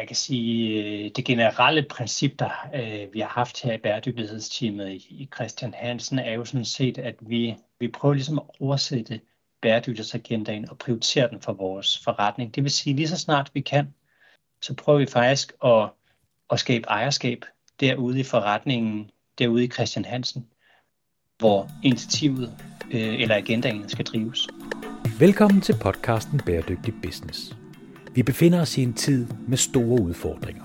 man kan sige, øh, det generelle princip, der øh, vi har haft her i bæredygtighedsteamet i Christian Hansen, er jo sådan set, at vi, vi prøver ligesom at oversætte bæredygtighedsagendaen og prioritere den for vores forretning. Det vil sige, lige så snart vi kan, så prøver vi faktisk at, at skabe ejerskab derude i forretningen, derude i Christian Hansen, hvor initiativet øh, eller agendaen skal drives. Velkommen til podcasten Bæredygtig Business. Vi befinder os i en tid med store udfordringer.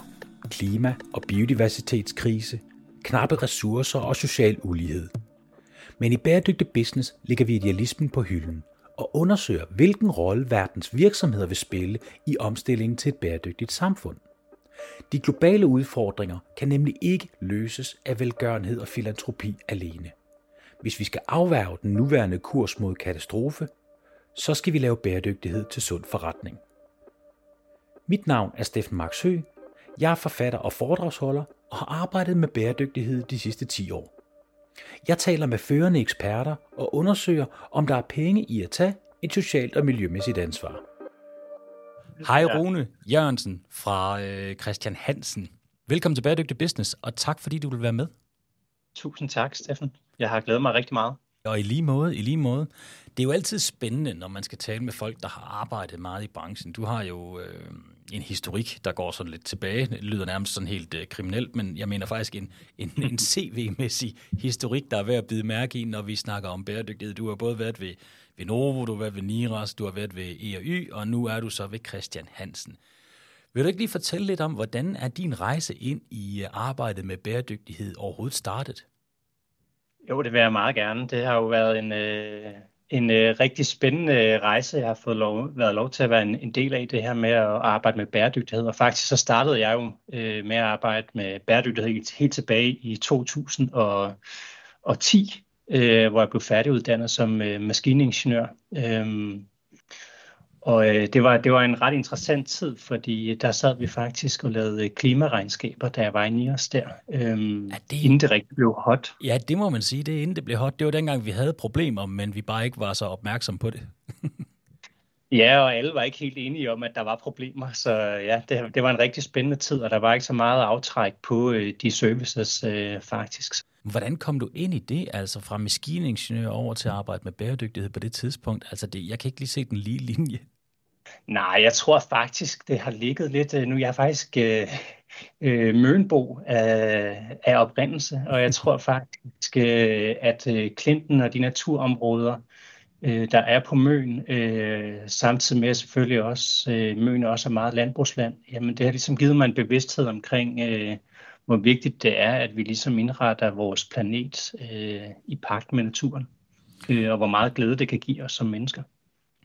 Klima- og biodiversitetskrise, knappe ressourcer og social ulighed. Men i bæredygtig business ligger vi idealismen på hylden og undersøger, hvilken rolle verdens virksomheder vil spille i omstillingen til et bæredygtigt samfund. De globale udfordringer kan nemlig ikke løses af velgørenhed og filantropi alene. Hvis vi skal afværge den nuværende kurs mod katastrofe, så skal vi lave bæredygtighed til sund forretning. Mit navn er Steffen Max Høgh. Jeg er forfatter og foredragsholder og har arbejdet med bæredygtighed de sidste 10 år. Jeg taler med førende eksperter og undersøger, om der er penge i at tage et socialt og miljømæssigt ansvar. Hej Rune Jørgensen fra øh, Christian Hansen. Velkommen til Bæredygtig Business, og tak fordi du vil være med. Tusind tak, Steffen. Jeg har glædet mig rigtig meget. Og i lige måde, i lige måde. Det er jo altid spændende, når man skal tale med folk, der har arbejdet meget i branchen. Du har jo øh, en historik, der går sådan lidt tilbage. Det lyder nærmest sådan helt øh, kriminelt, men jeg mener faktisk en, en, en CV-mæssig historik, der er værd at bide mærke i, når vi snakker om bæredygtighed. Du har både været ved, ved Novo, du har været ved Niras, du har været ved E&Y, og nu er du så ved Christian Hansen. Vil du ikke lige fortælle lidt om, hvordan er din rejse ind i øh, arbejdet med bæredygtighed overhovedet startet? Jo, det vil jeg meget gerne. Det har jo været en, øh, en øh, rigtig spændende rejse. Jeg har fået lov, været lov til at være en, en del af det her med at arbejde med bæredygtighed. Og faktisk så startede jeg jo øh, med at arbejde med bæredygtighed helt tilbage i 2010, øh, hvor jeg blev færdiguddannet som øh, maskiningeniør. Øh, og øh, det, var, det var en ret interessant tid, fordi der sad vi faktisk og lavede klimaregnskaber, da jeg var i NIOS der, øhm, ja, det, inden det rigtig blev hot. Ja, det må man sige, det inden det blev hot. Det var dengang, vi havde problemer, men vi bare ikke var så opmærksom på det. ja, og alle var ikke helt enige om, at der var problemer, så ja, det, det var en rigtig spændende tid, og der var ikke så meget aftræk på øh, de services øh, faktisk. Hvordan kom du ind i det, altså fra maskiningeniør over til at arbejde med bæredygtighed på det tidspunkt? Altså det, jeg kan ikke lige se den lige linje. Nej, jeg tror faktisk, det har ligget lidt... Øh, nu jeg er faktisk øh, øh, Mønbo af, af oprindelse, og jeg tror faktisk, øh, at øh, Clinton og de naturområder, øh, der er på Møn, øh, samtidig med selvfølgelig også, øh, Møn også er meget landbrugsland, jamen det har ligesom givet mig en bevidsthed omkring, øh, hvor vigtigt det er, at vi ligesom indretter vores planet øh, i pagt med naturen, øh, og hvor meget glæde det kan give os som mennesker.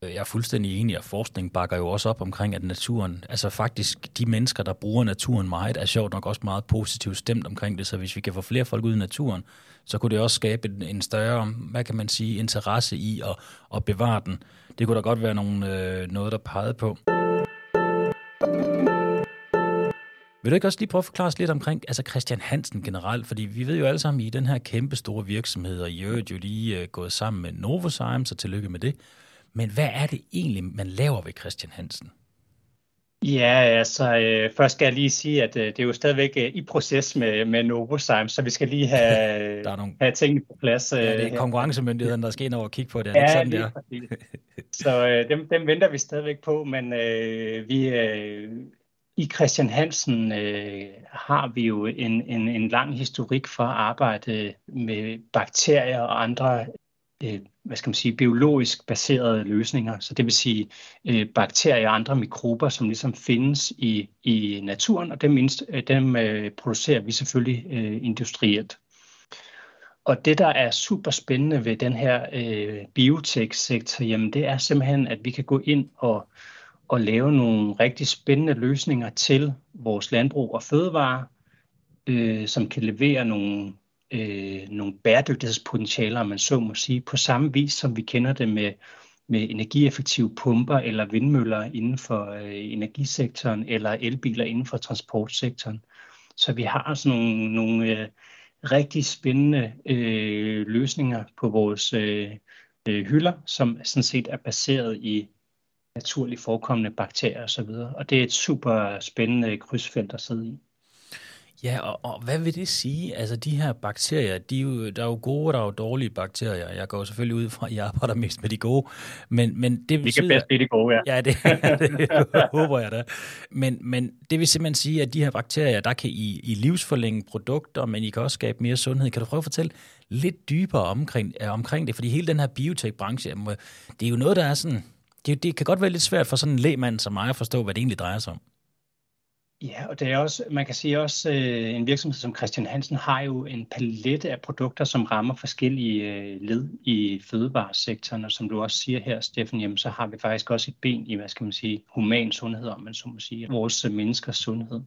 Øh, jeg er fuldstændig enig, og forskning bakker jo også op omkring, at naturen, altså faktisk de mennesker, der bruger naturen meget, er sjovt nok også meget positivt stemt omkring det, så hvis vi kan få flere folk ud i naturen, så kunne det også skabe en, en større, hvad kan man sige, interesse i at, at bevare den. Det kunne da godt være nogle, øh, noget, der pegede på. Vil du ikke også lige prøve at forklare os lidt omkring altså Christian Hansen generelt? Fordi vi ved jo alle sammen, I den her kæmpe store virksomhed, og I øvrigt jo lige øh, gået sammen med Novozymes, så tillykke med det. Men hvad er det egentlig, man laver ved Christian Hansen? Ja, altså øh, først skal jeg lige sige, at øh, det er jo stadigvæk øh, i proces med, med Novozymes, så vi skal lige have, der er nogle... have tingene på plads. Øh, ja, det er konkurrencemyndigheden, der skal ind over og kigge på det. Ja, sådan, der? så øh, dem, dem venter vi stadigvæk på, men øh, vi, øh, i Christian Hansen øh, har vi jo en, en, en lang historik for at arbejde med bakterier og andre øh, hvad skal man sige, biologisk baserede løsninger. Så det vil sige øh, bakterier og andre mikrober, som ligesom findes i, i naturen, og dem, mindst, øh, dem øh, producerer vi selvfølgelig øh, industrielt. Og det, der er super spændende ved den her øh, biotech-sektor, jamen det er simpelthen, at vi kan gå ind og, og lave nogle rigtig spændende løsninger til vores landbrug og fødevare, øh, som kan levere nogle øh, nogle bæredygtighedspotentialer, man så må sige, på samme vis som vi kender det med, med energieffektive pumper eller vindmøller inden for øh, energisektoren eller elbiler inden for transportsektoren. Så vi har sådan nogle, nogle øh, rigtig spændende øh, løsninger på vores øh, øh, hylder, som sådan set er baseret i naturligt forekommende bakterier osv. Og, og det er et super spændende krydsfelt at sidde i. Ja, og, og hvad vil det sige? Altså de her bakterier, de er jo, der er jo gode og der er jo dårlige bakterier. Jeg går selvfølgelig ud fra, at jeg arbejder mest med de gode. Men, men det Vi kan bedst blive de gode, ja. Ja, det, det håber jeg da. Men, men det vil simpelthen sige, at de her bakterier, der kan I, I livsforlænge produkter, men I kan også skabe mere sundhed. Kan du prøve at fortælle lidt dybere omkring, uh, omkring det? Fordi hele den her biotech-branche, det er jo noget, der er sådan... Det, det kan godt være lidt svært for sådan en lægmand som mig at forstå, hvad det egentlig drejer sig om. Ja, og det er også, man kan sige også, øh, en virksomhed som Christian Hansen har jo en palette af produkter, som rammer forskellige øh, led i fødevaresektoren, og som du også siger her, Steffen, jamen, så har vi faktisk også et ben i, hvad skal man sige, human sundhed, om man så må sige, vores øh, menneskers sundhed.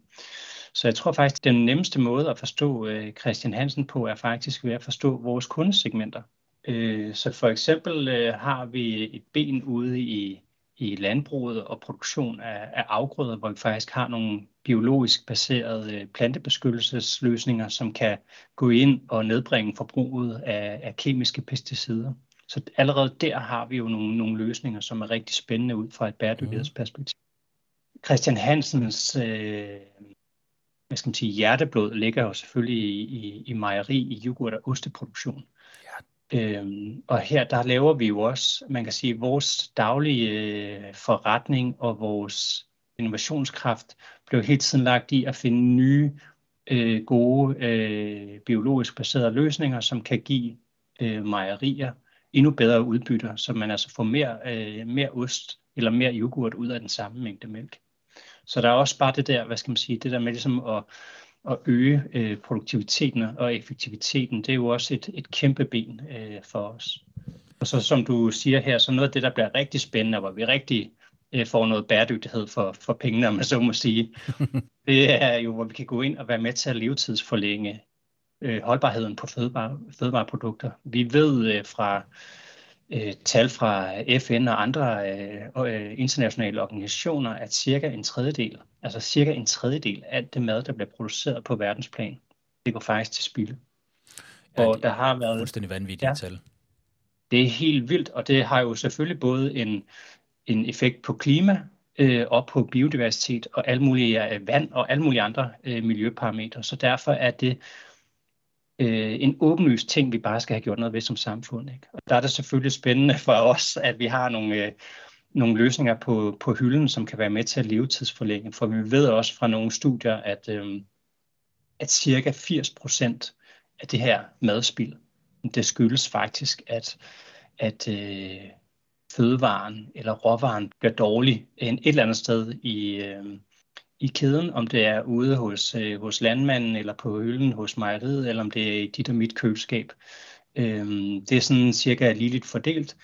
Så jeg tror faktisk, den nemmeste måde at forstå øh, Christian Hansen på, er faktisk ved at forstå vores kundesegmenter. Øh, så for eksempel øh, har vi et ben ude i i landbruget og produktion af, af afgrøder, hvor vi faktisk har nogle biologisk baserede øh, plantebeskyttelsesløsninger, som kan gå ind og nedbringe forbruget af, af kemiske pesticider. Så allerede der har vi jo nogle, nogle løsninger, som er rigtig spændende ud fra et bæredygtighedsperspektiv. Christian Hansens øh, hvad skal man sige, hjerteblod ligger jo selvfølgelig i, i, i mejeri, i yoghurt- og osteproduktion. Øhm, og her der laver vi jo også, man kan sige, vores daglige øh, forretning og vores innovationskraft blev hele tiden lagt i at finde nye, øh, gode, øh, biologisk baserede løsninger, som kan give øh, mejerier endnu bedre udbytter, så man altså får mere, øh, mere ost eller mere yoghurt ud af den samme mængde mælk. Så der er også bare det der, hvad skal man sige, det der med ligesom at at øge øh, produktiviteten og effektiviteten, det er jo også et, et kæmpe ben øh, for os. Og så som du siger her, så noget af det, der bliver rigtig spændende, hvor vi rigtig øh, får noget bæredygtighed for, for pengene, om man så må sige, det er jo, hvor vi kan gå ind og være med til at levetidsforlænge øh, holdbarheden på fødevare, fødevareprodukter. Vi ved øh, fra øh, tal fra FN og andre øh, øh, internationale organisationer, at cirka en tredjedel, altså cirka en tredjedel af det mad, der bliver produceret på verdensplan, det går faktisk til spilde. Ja, og der har været fuldstændig vanvittige ja, tal. Det er helt vildt, og det har jo selvfølgelig både en, en effekt på klima øh, og på biodiversitet og alle mulige øh, vand og alle mulige andre øh, miljøparametre. Så derfor er det øh, en åbenlyst ting, vi bare skal have gjort noget ved som samfund. Ikke? Og der er det selvfølgelig spændende for os, at vi har nogle, øh, nogle løsninger på, på hylden, som kan være med til at levetidsforlænge. For vi ved også fra nogle studier, at, øh, at cirka 80 procent af det her madspild, det skyldes faktisk, at, at øh, fødevaren eller råvaren bliver dårlig et eller andet sted i, øh, i kæden, om det er ude hos, øh, hos landmanden eller på hylden hos mejeriet, eller om det er i dit og mit køleskab. Øhm, det er sådan cirka ligeligt fordelt,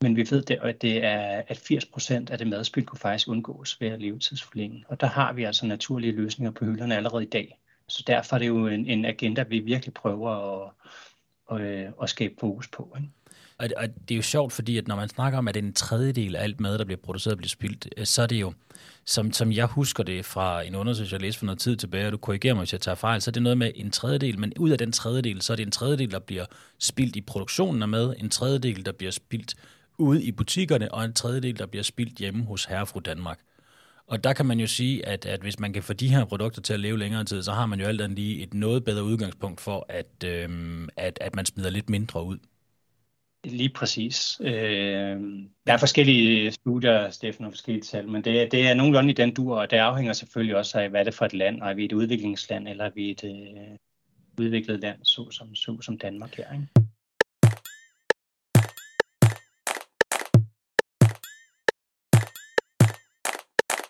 men vi ved, det, at det er, at 80% af det madspil kunne faktisk undgås ved at levetidsforlænge. Og der har vi altså naturlige løsninger på hylderne allerede i dag. Så derfor er det jo en, en agenda, vi virkelig prøver at, at, at, at skabe fokus på. Ikke? Og, og det er jo sjovt, fordi at når man snakker om, at en tredjedel af alt mad, der bliver produceret, bliver spildt, øh, så er det jo, som, som jeg husker det fra en undersøgelse, jeg læste for noget tid tilbage, og du korrigerer mig, hvis jeg tager fejl, så er det noget med en tredjedel, men ud af den tredjedel, så er det en tredjedel, der bliver spildt i produktionen af mad, en tredjedel, der bliver spildt ude i butikkerne, og en tredjedel, der bliver spildt hjemme hos Herrefru Danmark. Og der kan man jo sige, at, at hvis man kan få de her produkter til at leve længere tid, så har man jo alt andet lige et noget bedre udgangspunkt for, at, øhm, at, at man smider lidt mindre ud. Lige præcis. Øh, der er forskellige studier, Steffen, og forskellige tal, men det, det er nogenlunde i den dur, og det afhænger selvfølgelig også af, hvad det er for et land, og er vi et udviklingsland, eller er vi et øh, udviklet land, så som, som Danmark her. Ikke?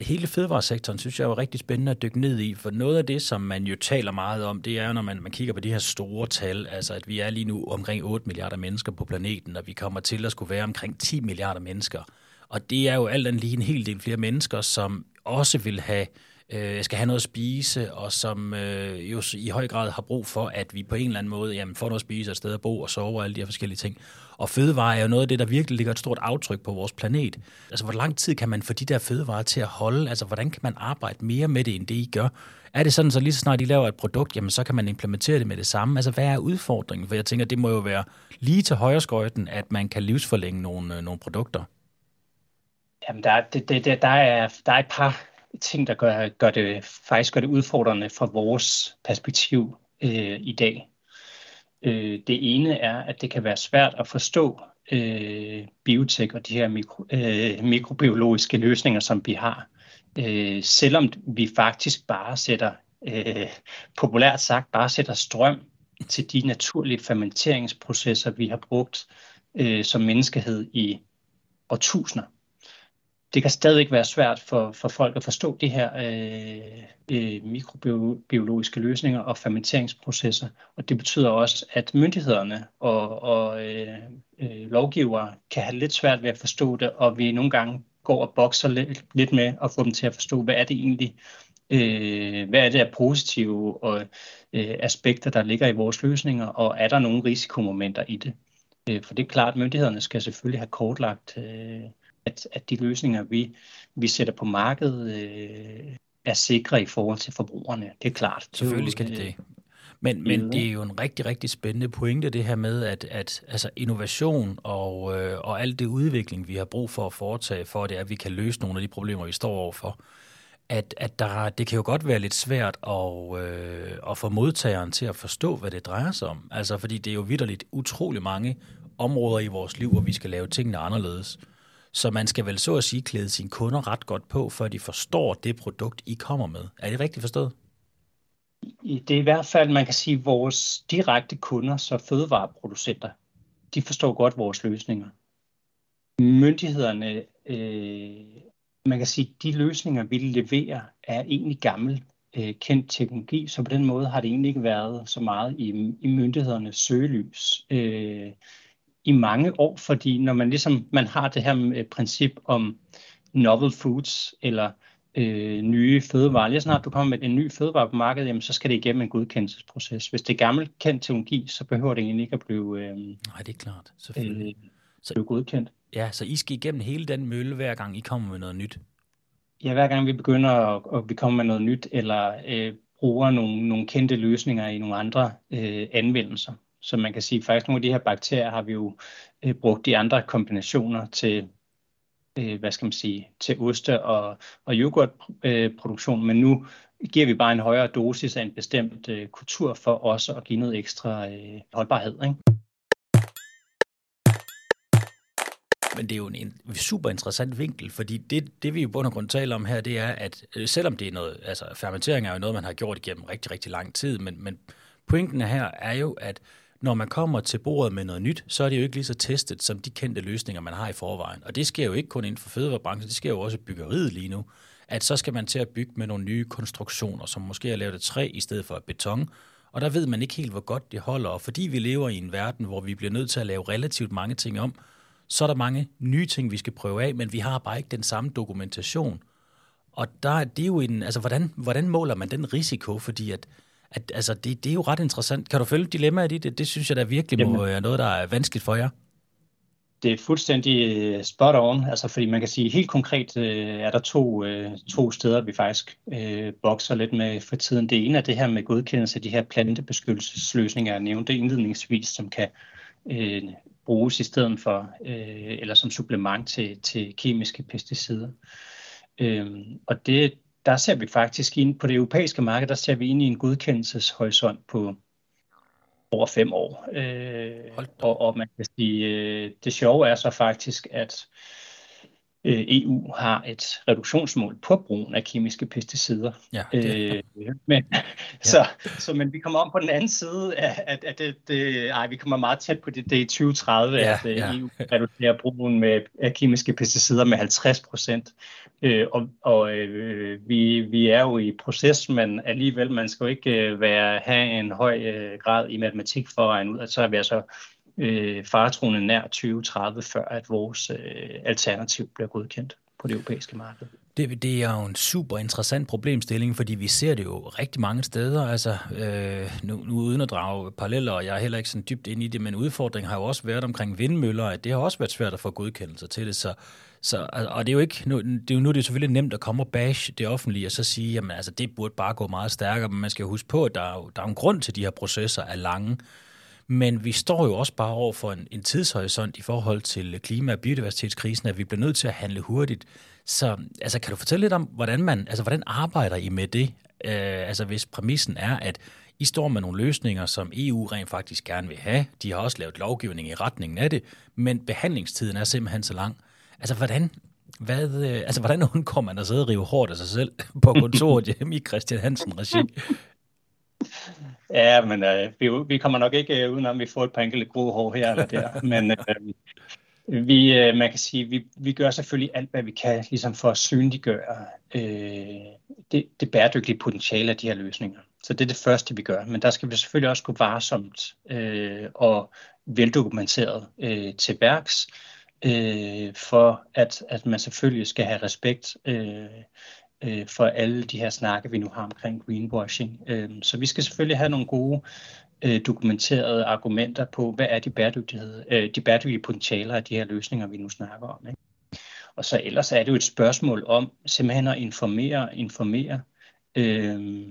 Hele fødevaresektoren synes jeg var rigtig spændende at dykke ned i, for noget af det, som man jo taler meget om, det er, når man, man kigger på de her store tal, altså at vi er lige nu omkring 8 milliarder mennesker på planeten, og vi kommer til at skulle være omkring 10 milliarder mennesker. Og det er jo alt andet lige en hel del flere mennesker, som også vil have øh, skal have noget at spise, og som øh, jo i høj grad har brug for, at vi på en eller anden måde jamen, får noget at spise, et sted at bo og sove og alle de her forskellige ting. Og fødevarer er jo noget af det, der virkelig ligger et stort aftryk på vores planet. Altså, hvor lang tid kan man få de der fødevarer til at holde? Altså, hvordan kan man arbejde mere med det, end det I gør? Er det sådan, så lige så snart I laver et produkt, jamen, så kan man implementere det med det samme? Altså, hvad er udfordringen? For jeg tænker, det må jo være lige til højreskøjten, at man kan livsforlænge nogle, øh, nogle produkter. Jamen, der, det, det, der, er, der er et par ting, der gør, gør det, faktisk gør det udfordrende fra vores perspektiv øh, i dag. Øh, det ene er, at det kan være svært at forstå øh, biotek og de her mikro, øh, mikrobiologiske løsninger, som vi har. Øh, selvom vi faktisk bare sætter, øh, populært sagt, bare sætter strøm til de naturlige fermenteringsprocesser, vi har brugt øh, som menneskehed i årtusinder det kan stadigvæk være svært for, for folk at forstå de her øh, øh, mikrobiologiske løsninger og fermenteringsprocesser. Og det betyder også, at myndighederne og, og øh, øh, lovgivere kan have lidt svært ved at forstå det, og vi nogle gange går og bokser lidt, lidt med at få dem til at forstå, hvad er det egentlig, øh, hvad er det af positive og, øh, aspekter, der ligger i vores løsninger, og er der nogle risikomomenter i det? Øh, for det er klart, at myndighederne skal selvfølgelig have kortlagt øh, at, at de løsninger, vi, vi sætter på markedet, øh, er sikre i forhold til forbrugerne. Det er klart. Selvfølgelig skal det det. Men, men det er jo en rigtig, rigtig spændende pointe, det her med, at, at altså innovation og, øh, og al det udvikling, vi har brug for at foretage, for at, det er, at vi kan løse nogle af de problemer, vi står overfor, at, at der, det kan jo godt være lidt svært at, øh, at få modtageren til at forstå, hvad det drejer sig om. Altså, fordi det er jo vidderligt utrolig mange områder i vores liv, hvor vi skal lave tingene anderledes. Så man skal vel så at sige klæde sine kunder ret godt på, før de forstår det produkt, I kommer med. Er det rigtigt forstået? Det er i hvert fald, man kan sige, vores direkte kunder, så fødevareproducenter, de forstår godt vores løsninger. Myndighederne, øh, man kan sige, de løsninger, vi leverer, er egentlig gammel øh, kendt teknologi, så på den måde har det egentlig ikke været så meget i, i myndighedernes søgelys. Øh, i mange år, fordi når man ligesom man har det her princip om novel foods eller øh, nye fødevarer, lige snart du kommer med en ny fødevare på markedet, jamen, så skal det igennem en godkendelsesproces. Hvis det er gammel kendt teknologi, så behøver det egentlig ikke at blive, øh, Nej, det er klart, selvfølgelig. Øh, så, blive godkendt. Ja, så I skal igennem hele den mølle, hver gang I kommer med noget nyt? Ja, hver gang vi begynder at, at vi kommer med noget nyt, eller øh, bruger nogle, nogle kendte løsninger i nogle andre øh, anvendelser. Så man kan sige, at faktisk nogle af de her bakterier har vi jo øh, brugt i andre kombinationer til, øh, hvad skal man sige, til oste og, og yoghurtproduktion, øh, men nu giver vi bare en højere dosis af en bestemt øh, kultur for også at give noget ekstra øh, holdbarhed. Ikke? Men det er jo en, en super interessant vinkel, fordi det, det vi i bund og grund taler om her, det er, at øh, selvom det er noget, altså fermentering er jo noget, man har gjort igennem rigtig, rigtig lang tid, men, men pointen her er jo, at når man kommer til bordet med noget nyt, så er det jo ikke lige så testet som de kendte løsninger, man har i forvejen. Og det sker jo ikke kun inden for fødevarebranchen, det sker jo også i byggeriet lige nu. At så skal man til at bygge med nogle nye konstruktioner, som måske er lavet af træ i stedet for beton. Og der ved man ikke helt, hvor godt det holder. Og fordi vi lever i en verden, hvor vi bliver nødt til at lave relativt mange ting om, så er der mange nye ting, vi skal prøve af, men vi har bare ikke den samme dokumentation. Og der er det jo en, altså hvordan, hvordan måler man den risiko? Fordi at at, altså, det, det er jo ret interessant. Kan du følge dilemmaet i det? Det synes jeg da virkelig må være noget, der er vanskeligt for jer. Det er fuldstændig øh, spot on, altså fordi man kan sige helt konkret øh, er der to, øh, to steder, vi faktisk øh, bokser lidt med for tiden. Det ene er det her med godkendelse af de her plantebeskyttelsesløsninger, jeg nævnte indledningsvis, som kan øh, bruges i stedet for, øh, eller som supplement til, til kemiske pesticider. Øh, og det, der ser vi faktisk ind på det europæiske marked, der ser vi ind i en godkendelseshorisont på over fem år. Øh, og, og man kan sige, øh, det sjove er så faktisk, at øh, EU har et reduktionsmål på brugen af kemiske pesticider. Ja, det... øh, men, ja. så, så, men vi kommer om på den anden side af, at, at det, det, ej, vi kommer meget tæt på det, det i 2030, ja, at øh, ja. EU reducerer brugen med, af kemiske pesticider med 50 procent. Øh, og og øh, vi, vi er jo i proces, men alligevel, man skal jo ikke øh, være, have en høj øh, grad i matematik for at regne ud, at så er vi altså øh, faretroende nær 2030, før at vores øh, alternativ bliver godkendt på det europæiske marked. Det, det er jo en super interessant problemstilling, fordi vi ser det jo rigtig mange steder. Altså, øh, nu, nu uden at drage paralleller, og jeg er heller ikke sådan dybt ind i det, men udfordringen har jo også været omkring vindmøller, at det har også været svært at få godkendelser til det. Så, så, og det er jo ikke, nu, det er jo, nu er det selvfølgelig nemt at komme og bash det offentlige, og så sige, jamen altså, det burde bare gå meget stærkere, men man skal jo huske på, at der er, der er en grund til, at de her processer er lange. Men vi står jo også bare over for en, en tidshorisont i forhold til klima- og biodiversitetskrisen, at vi bliver nødt til at handle hurtigt. Så altså, kan du fortælle lidt om, hvordan, man, altså, hvordan arbejder I med det? Øh, altså hvis præmissen er, at I står med nogle løsninger, som EU rent faktisk gerne vil have. De har også lavet lovgivning i retningen af det, men behandlingstiden er simpelthen så lang. Altså hvordan, hvad, øh, altså, hvordan undgår man at sidde og rive hårdt af sig selv på kontoret hjemme i Christian Hansen regi? Ja, men øh, vi, vi kommer nok ikke øh, udenom, at vi får et par enkelte gode hår her eller der. men øh, vi, øh, man kan sige, vi, vi gør selvfølgelig alt, hvad vi kan, ligesom for at synliggøre øh, det, det bæredygtige potentiale af de her løsninger. Så det er det første, vi gør. Men der skal vi selvfølgelig også gå varsomt øh, og veldokumenteret øh, til værks, øh, for at, at man selvfølgelig skal have respekt øh, øh, for alle de her snakke, vi nu har omkring greenwashing. Øh, så vi skal selvfølgelig have nogle gode øh, dokumenterede argumenter på, hvad er de, bæredygtighed, øh, de bæredygtige potentialer af de her løsninger, vi nu snakker om. Ikke? Og så ellers er det jo et spørgsmål om simpelthen at informere, informere øh,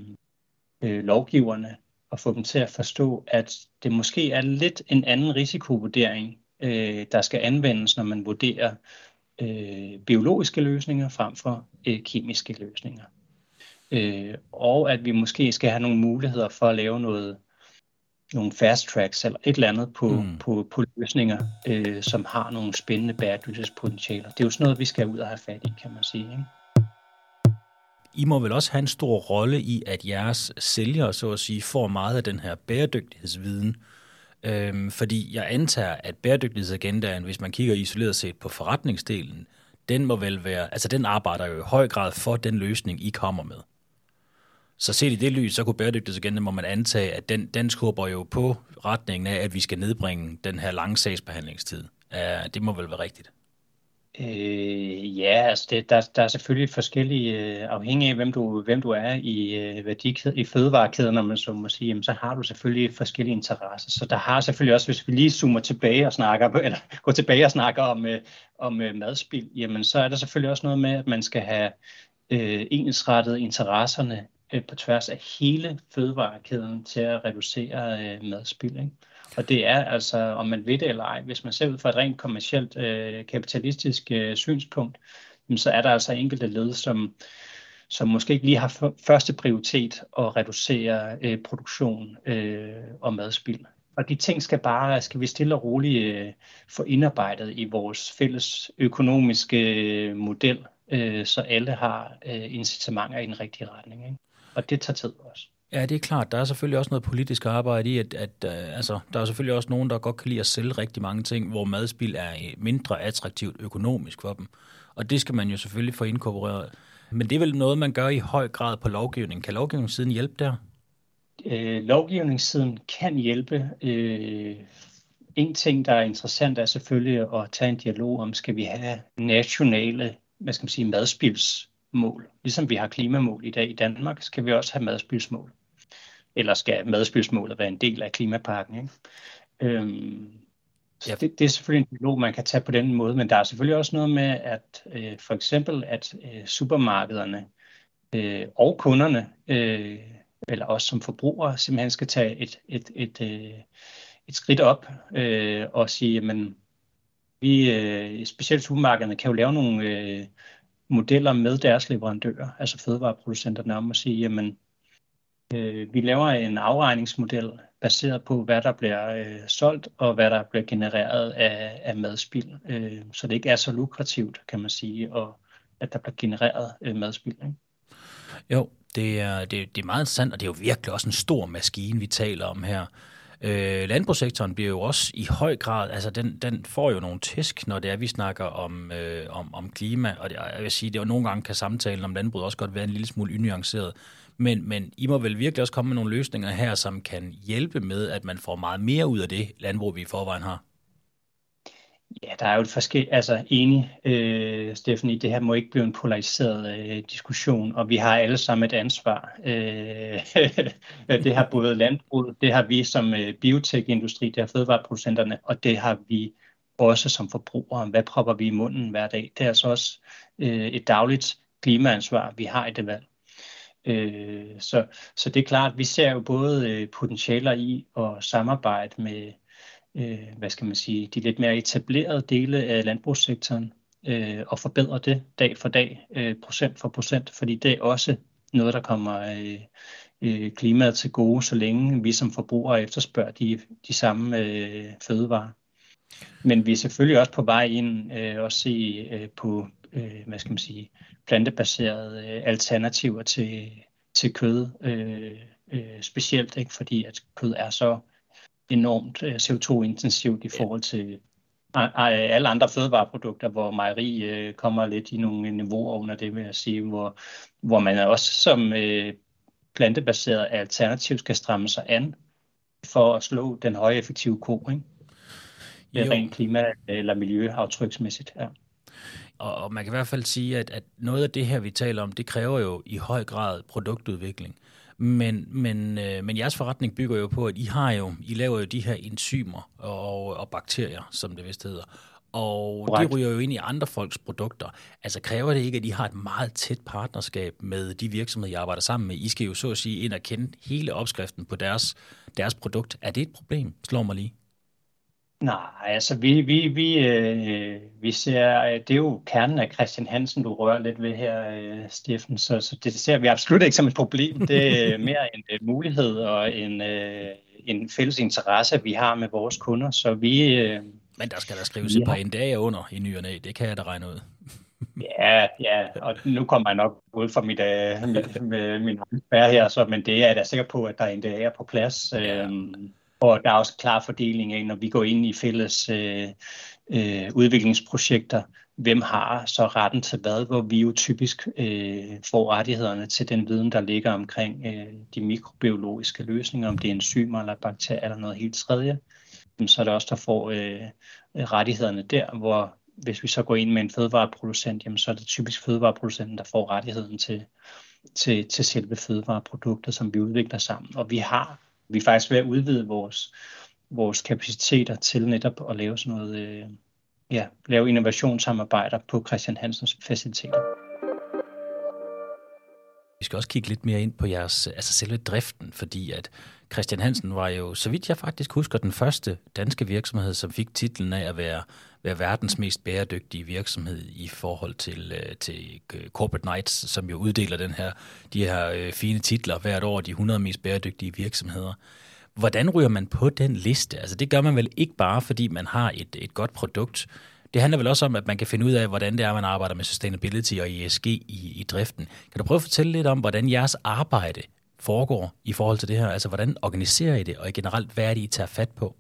øh, lovgiverne og få dem til at forstå, at det måske er lidt en anden risikovurdering, øh, der skal anvendes, når man vurderer øh, biologiske løsninger frem for øh, kemiske løsninger. Øh, og at vi måske skal have nogle muligheder for at lave noget nogle fast tracks eller et eller andet på, mm. på, på løsninger, øh, som har nogle spændende bæredygtighedspotentialer. Det er jo sådan noget, vi skal ud og have fat i, kan man sige. Ikke? I må vel også have en stor rolle i, at jeres sælgere, så at sige, får meget af den her bæredygtighedsviden, Øhm, fordi jeg antager, at bæredygtighedsagendaen, hvis man kigger isoleret set på forretningsdelen, den må vel være, altså den arbejder jo i høj grad for den løsning, I kommer med. Så set i det lys, så kunne bæredygtighedsagendaen, må man antage, at den, den skubber jo på retningen af, at vi skal nedbringe den her lange sagsbehandlingstid. Ja, det må vel være rigtigt. Øh, ja, altså det, der, der er selvfølgelig forskellige, øh, afhængig af hvem du, hvem du er i, øh, værdikæde, i fødevarekæden, om man så må sige, jamen, så har du selvfølgelig forskellige interesser. Så der har selvfølgelig også, hvis vi lige zoomer tilbage og snakker, eller går tilbage og snakker om, øh, om øh, madspil, jamen så er der selvfølgelig også noget med, at man skal have øh, ensrettet interesserne øh, på tværs af hele fødevarekæden til at reducere øh, madspil. Ikke? Og det er altså, om man ved det eller ej, hvis man ser ud fra et rent kommercielt øh, kapitalistisk øh, synspunkt, så er der altså enkelte led, som, som måske ikke lige har første prioritet at reducere øh, produktion øh, og madspild. Og de ting skal bare, skal vi stille og roligt øh, få indarbejdet i vores fælles økonomiske øh, model, øh, så alle har øh, incitamenter i den rigtige retning. Ikke? Og det tager tid også. Ja, det er klart. Der er selvfølgelig også noget politisk arbejde i, at, at øh, altså, der er selvfølgelig også nogen, der godt kan lide at sælge rigtig mange ting, hvor madspil er øh, mindre attraktivt økonomisk for dem. Og det skal man jo selvfølgelig få inkorporeret. Men det er vel noget, man gør i høj grad på lovgivning. Kan lovgivningssiden hjælpe der? Øh, lovgivningssiden kan hjælpe. Øh, en ting, der er interessant, er selvfølgelig at tage en dialog om, skal vi have nationale hvad skal man sige, madspils madspilsmål. Ligesom vi har klimamål i dag i Danmark, skal vi også have madspilsmål eller skal madspilsmålet være en del af klimapakken. Ikke? Øhm, ja. det, det er selvfølgelig en dialog, man kan tage på den måde, men der er selvfølgelig også noget med, at øh, for eksempel, at øh, supermarkederne øh, og kunderne, øh, eller os som forbrugere, simpelthen skal tage et, et, et, øh, et skridt op øh, og sige, men vi, øh, specielt supermarkederne, kan jo lave nogle øh, modeller med deres leverandører, altså fødevareproducenterne, om at sige, jamen, Øh, vi laver en afregningsmodel baseret på, hvad der bliver øh, solgt og hvad der bliver genereret af, af madspild, Øh, så det ikke er så lukrativt, kan man sige, og at der bliver genereret øh, madspild. Ikke? Jo, det er, det, det er meget interessant, og det er jo virkelig også en stor maskine, vi taler om her. Øh, landbrugssektoren bliver jo også i høj grad, altså den, den får jo nogle tæsk, når det er, vi snakker om, øh, om, om klima, og det, jeg vil sige, det er jo nogle gange kan samtalen om landbrug også godt være en lille smule unuanceret. Men, men I må vel virkelig også komme med nogle løsninger her, som kan hjælpe med, at man får meget mere ud af det landbrug, vi i forvejen har. Ja, der er jo et forskel, altså enig, øh, Stephanie, det her må ikke blive en polariseret øh, diskussion, og vi har alle sammen et ansvar. Øh, det har både landbruget, det har vi som øh, biotekindustri, det har fødevareproducenterne, og det har vi også som forbrugere. Hvad propper vi i munden hver dag? Det er altså også øh, et dagligt klimaansvar, vi har i det valg. Øh, så, så det er klart, vi ser jo både øh, potentialer i at samarbejde med, øh, hvad skal man sige, de lidt mere etablerede dele af landbrugssektoren øh, og forbedre det dag for dag, øh, procent for procent, fordi det er også noget, der kommer øh, øh, klimaet til gode, så længe vi som forbrugere efterspørger de, de samme øh, fødevarer. Men vi er selvfølgelig også på vej ind øh, og se øh, på, øh, hvad skal man sige, plantebaserede øh, alternativer til, til kød, øh, øh, specielt ikke fordi at kød er så enormt øh, CO2-intensivt i forhold til alle andre fødevareprodukter, hvor mejeri øh, kommer lidt i nogle niveauer under det, vil jeg sige, hvor, hvor man også som øh, plantebaseret alternativ skal stramme sig an for at slå den høje effektive ko, ikke? Jo. rent klima- eller miljøaftryksmæssigt. Ja. Og, og man kan i hvert fald sige, at, at noget af det her, vi taler om, det kræver jo i høj grad produktudvikling. Men, men, øh, men jeres forretning bygger jo på, at I har jo, I laver jo de her enzymer og, og bakterier, som det vist hedder. Og Correct. de ryger jo ind i andre folks produkter. Altså kræver det ikke, at I har et meget tæt partnerskab med de virksomheder, I arbejder sammen med? I skal jo så at sige ind og kende hele opskriften på deres, deres produkt. Er det et problem? Slår mig lige. Nej, altså vi, vi, vi, øh, vi ser, øh, det er jo kernen af Christian Hansen, du rører lidt ved her, øh, Steffen, så, så det ser vi absolut ikke som et problem. Det er mere en, en mulighed og en, øh, en fælles interesse, vi har med vores kunder, så vi... Øh, Men der skal der skrives et par dage under i ny og næ, det kan jeg da regne ud. ja, ja, og nu kommer jeg nok ud fra mit, øh, mit, med min her, så, men det er jeg da sikker på, at der en dag er på plads. Øh, og der er også klar fordeling af, når vi går ind i fælles øh, øh, udviklingsprojekter, hvem har så retten til hvad, hvor vi jo typisk øh, får rettighederne til den viden, der ligger omkring øh, de mikrobiologiske løsninger, om det er enzymer eller bakterier eller noget helt tredje. Så er det også der får øh, øh, rettighederne der, hvor hvis vi så går ind med en fødevareproducent, jamen så er det typisk fødevareproducenten, der får rettigheden til, til, til selve fødevareproduktet, som vi udvikler sammen. Og vi har vi er faktisk ved at udvide vores, vores kapaciteter til netop at lave sådan noget, øh, ja, lave innovationssamarbejder på Christian Hansens faciliteter. Vi skal også kigge lidt mere ind på jeres, altså selve driften, fordi at Christian Hansen var jo, så vidt jeg faktisk husker, den første danske virksomhed, som fik titlen af at være, være verdens mest bæredygtige virksomhed i forhold til, øh, til øh, Corporate Knights, som jo uddeler den her, de her øh, fine titler hvert år, de 100 mest bæredygtige virksomheder. Hvordan ryger man på den liste? Altså det gør man vel ikke bare, fordi man har et, et godt produkt. Det handler vel også om, at man kan finde ud af, hvordan det er, man arbejder med sustainability og ESG i, i driften. Kan du prøve at fortælle lidt om, hvordan jeres arbejde foregår i forhold til det her? Altså, hvordan organiserer I det, og generelt, hvad er det, I tager fat på?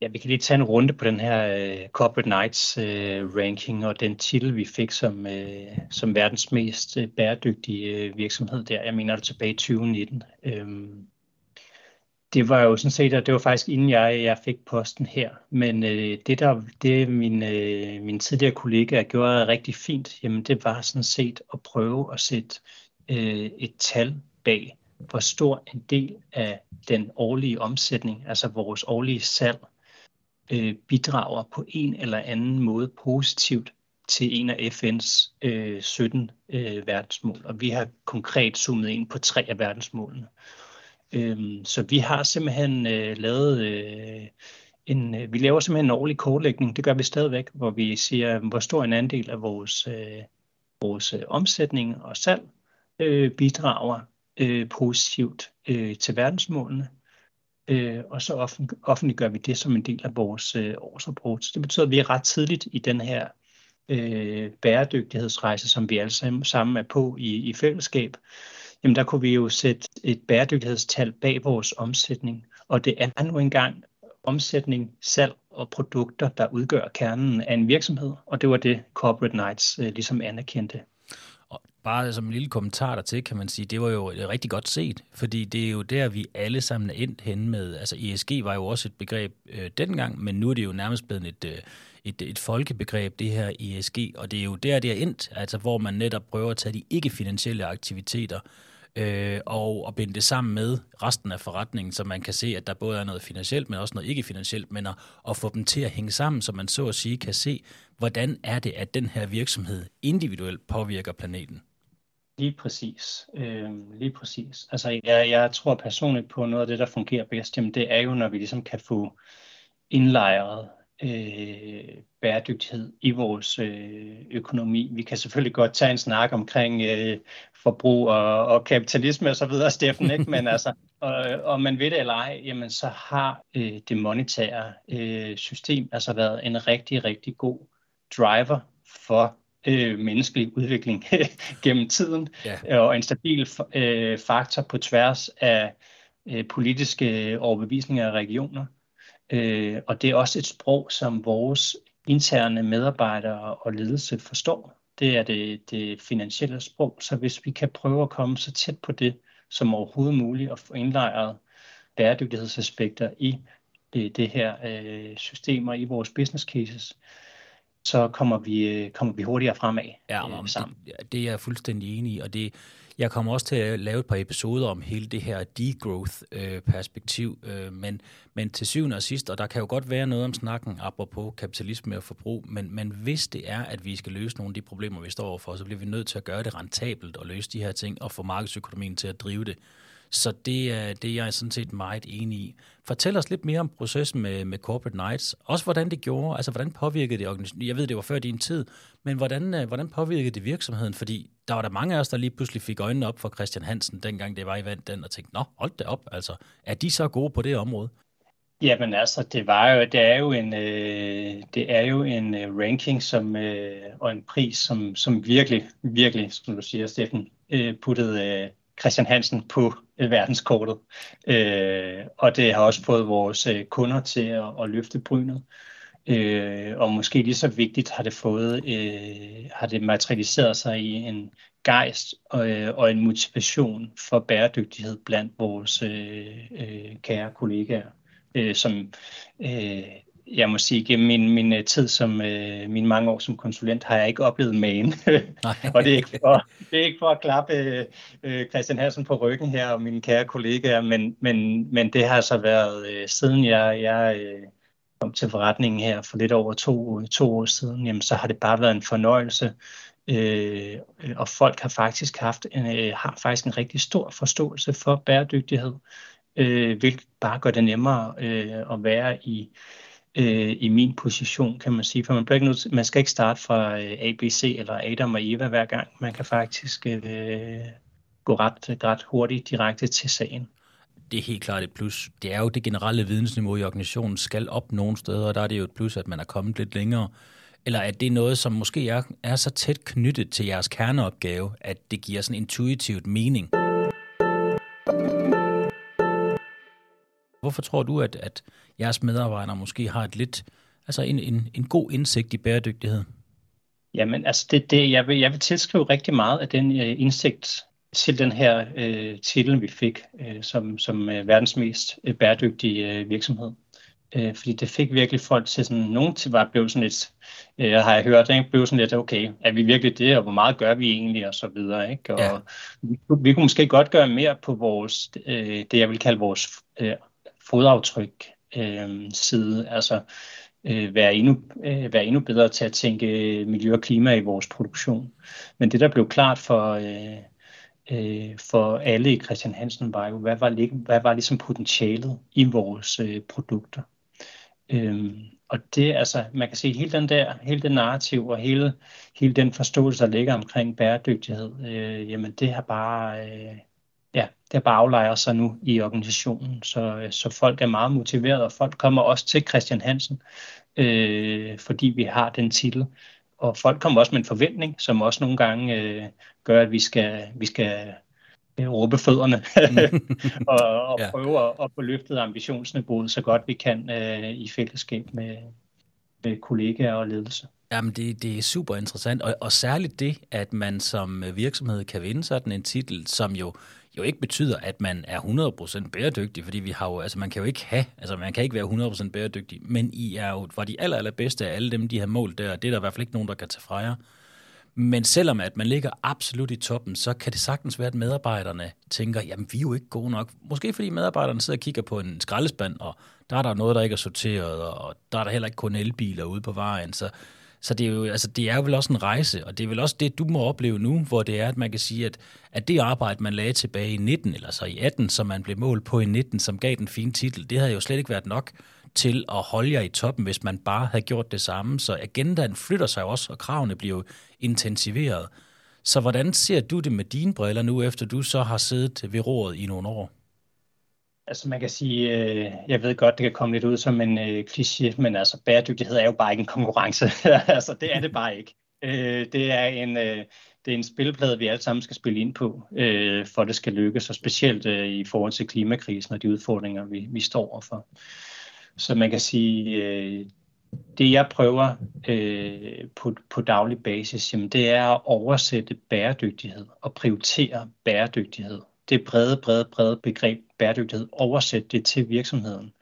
Ja, vi kan lige tage en runde på den her uh, Corporate Knights uh, ranking og den titel, vi fik som, uh, som verdens mest uh, bæredygtige uh, virksomhed der. Jeg mener det tilbage i 2019. Um, det var jo sådan set, at det var faktisk inden jeg, jeg fik posten her. Men øh, det, der det min, øh, min tidligere kollega gjorde rigtig fint, jamen det var sådan set at prøve at sætte øh, et tal bag, hvor stor en del af den årlige omsætning, altså vores årlige salg, øh, bidrager på en eller anden måde positivt til en af FN's øh, 17 øh, verdensmål. Og vi har konkret zoomet ind på tre af verdensmålene. Øhm, så vi har simpelthen øh, lavet øh, en, øh, vi laver simpelthen en årlig kortlægning, det gør vi stadigvæk, hvor vi siger, hvor stor en andel af vores, øh, vores øh, omsætning og salg øh, bidrager øh, positivt øh, til verdensmålene. Øh, og så offentliggør vi det som en del af vores øh, årsrapport. Så det betyder, at vi er ret tidligt i den her øh, bæredygtighedsrejse, som vi alle sammen er på i, i fællesskab. Jamen der kunne vi jo sætte et bæredygtighedstal bag vores omsætning. Og det er nu engang omsætning, salg og produkter, der udgør kernen af en virksomhed. Og det var det Corporate Nights øh, ligesom anerkendte Og bare som en lille kommentar der til, kan man sige, det var jo øh, rigtig godt set, fordi det er jo der, vi alle sammen er endt hen med. Altså ESG var jo også et begreb øh, dengang, men nu er det jo nærmest blevet et, øh, et, et folkebegreb, det her ESG, og det er jo der, det er endt, altså hvor man netop prøver at tage de ikke-finansielle aktiviteter øh, Øh, og, og binde det sammen med resten af forretningen, så man kan se, at der både er noget finansielt, men også noget ikke-finansielt, men at, at få dem til at hænge sammen, så man så at sige kan se, hvordan er det, at den her virksomhed individuelt påvirker planeten. Lige præcis. Øh, lige præcis. Altså, jeg, jeg tror personligt på noget af det, der fungerer bedst, jamen det er jo, når vi ligesom kan få indlejret øh, bæredygtighed i vores øh, økonomi. Vi kan selvfølgelig godt tage en snak omkring øh, forbrug og, og kapitalisme og så videre, Steffen, ikke? men altså, og, og man ved det eller ej, jamen så har øh, det monetære øh, system altså været en rigtig, rigtig god driver for øh, menneskelig udvikling gennem tiden, ja. og en stabil øh, faktor på tværs af øh, politiske overbevisninger af regioner. Øh, og det er også et sprog, som vores interne medarbejdere og ledelse forstår. Det er det, det finansielle sprog, så hvis vi kan prøve at komme så tæt på det som overhovedet muligt og få indlejret bæredygtighedsaspekter i det, det her øh, system og i vores business cases, så kommer vi, øh, kommer vi hurtigere fremad ja, øh, sammen. Det, det er jeg fuldstændig enig i, og det, jeg kommer også til at lave et par episoder om hele det her degrowth-perspektiv, øh, øh, men, men til syvende og sidst, og der kan jo godt være noget om snakken apropos kapitalisme og forbrug, men, men hvis det er, at vi skal løse nogle af de problemer, vi står overfor, så bliver vi nødt til at gøre det rentabelt og løse de her ting og få markedsøkonomien til at drive det. Så det er, det er jeg sådan set meget enig i. Fortæl os lidt mere om processen med, med Corporate Nights. Også hvordan det gjorde, altså hvordan påvirkede det organisationen? Jeg ved, det var før din tid, men hvordan, øh, hvordan påvirkede det virksomheden? Fordi der var der mange af os, der lige pludselig fik øjnene op for Christian Hansen, dengang det var i vand den, og tænkte, nå, hold det op, altså. Er de så gode på det område? Jamen altså, det var jo, det er jo en, øh, det er jo en øh, ranking som, øh, og en pris, som, som virkelig, virkelig, som du siger, Steffen, øh, puttede øh, Christian Hansen på Øh, verdenskortet. Øh, og det har også fået vores øh, kunder til at, at løfte brynet. Øh, og måske lige så vigtigt har det fået, øh, har det materialiseret sig i en gejst og, øh, og en motivation for bæredygtighed blandt vores øh, øh, kære kollegaer, øh, som øh, jeg må sige, gennem min, min øh, tid som, øh, mine mange år som konsulent, har jeg ikke oplevet magen. og det er, ikke for, det er ikke for at klappe øh, Christian Hansen på ryggen her og mine kære kollegaer, men, men, men det har så været, øh, siden jeg, jeg øh, kom til forretningen her for lidt over to, to år siden, jamen, så har det bare været en fornøjelse. Øh, og folk har faktisk haft en, øh, har faktisk en rigtig stor forståelse for bæredygtighed, øh, hvilket bare gør det nemmere øh, at være i øh, Øh, i min position, kan man sige. For man, bliver ikke nødt, man skal ikke starte fra øh, ABC eller Adam og Eva hver gang. Man kan faktisk øh, gå ret, ret hurtigt direkte til sagen. Det er helt klart et plus. Det er jo det generelle vidensniveau i organisationen skal op nogle steder, og der er det jo et plus, at man er kommet lidt længere. Eller at det er noget, som måske er, er så tæt knyttet til jeres kerneopgave, at det giver sådan intuitivt mening. Hvorfor tror du, at, at jeres medarbejdere måske har et lidt, altså en, en, en god indsigt i bæredygtighed? Jamen, altså det, det, jeg, vil, jeg vil tilskrive rigtig meget af den uh, indsigt til den her uh, titel, vi fik uh, som, som uh, verdens mest uh, bæredygtige uh, virksomhed. Uh, fordi det fik virkelig folk til sådan, nogen til var blevet sådan lidt, uh, har jeg hørt, ikke? blev sådan lidt, okay, er vi virkelig det, og hvor meget gør vi egentlig, og så videre, ikke? Og ja. vi, vi kunne måske godt gøre mere på vores, uh, det jeg vil kalde vores uh, fodaftryk øh, side, altså øh, være, endnu, øh, være endnu bedre til at tænke øh, miljø og klima i vores produktion. Men det, der blev klart for, øh, øh, for alle i Christian Hansen, var jo, hvad var, hvad var ligesom potentialet i vores øh, produkter. Øhm, og det, altså, man kan se hele den der, hele den narrativ og hele, hele den forståelse, der ligger omkring bæredygtighed, øh, jamen det har bare, øh, bare aflejer sig nu i organisationen, så, så folk er meget motiverede, og folk kommer også til Christian Hansen, øh, fordi vi har den titel. Og folk kommer også med en forventning, som også nogle gange øh, gør, at vi skal, vi skal øh, råbe fødderne og, og ja. prøve at, at få løftet ambitionsniveauet så godt vi kan øh, i fællesskab med, med kollegaer og ledelse. Jamen, det, det er super interessant, og, og særligt det, at man som virksomhed kan vinde sådan en titel, som jo jo ikke betyder, at man er 100% bæredygtig, fordi vi har jo, altså man kan jo ikke have, altså man kan ikke være 100% bæredygtig, men I er jo var de aller, allerbedste af alle dem, de har målt der, det er der i hvert fald ikke nogen, der kan tage fra jer. Men selvom at man ligger absolut i toppen, så kan det sagtens være, at medarbejderne tænker, jamen vi er jo ikke gode nok. Måske fordi medarbejderne sidder og kigger på en skraldespand, og der er der noget, der ikke er sorteret, og der er der heller ikke kun elbiler ude på vejen. Så, så det er, jo, altså, det er jo vel også en rejse, og det er vel også det, du må opleve nu, hvor det er, at man kan sige, at, at det arbejde, man lagde tilbage i 19, eller så i 18, som man blev målt på i 19, som gav den fine titel, det havde jo slet ikke været nok til at holde jer i toppen, hvis man bare havde gjort det samme. Så agendaen flytter sig også, og kravene bliver jo intensiveret. Så hvordan ser du det med dine briller nu, efter du så har siddet ved roret i nogle år? Altså man kan sige, øh, jeg ved godt, det kan komme lidt ud som en øh, kliché, men altså bæredygtighed er jo bare ikke en konkurrence. altså det er det bare ikke. Øh, det er en... Øh, det er en spilplade, vi alle sammen skal spille ind på, øh, for det skal lykkes, og specielt øh, i forhold til klimakrisen og de udfordringer, vi, vi står overfor. Så man kan sige, øh, det jeg prøver øh, på, på daglig basis, jamen, det er at oversætte bæredygtighed og prioritere bæredygtighed. Det brede, brede, brede begreb bæredygtighed, oversætte det til virksomheden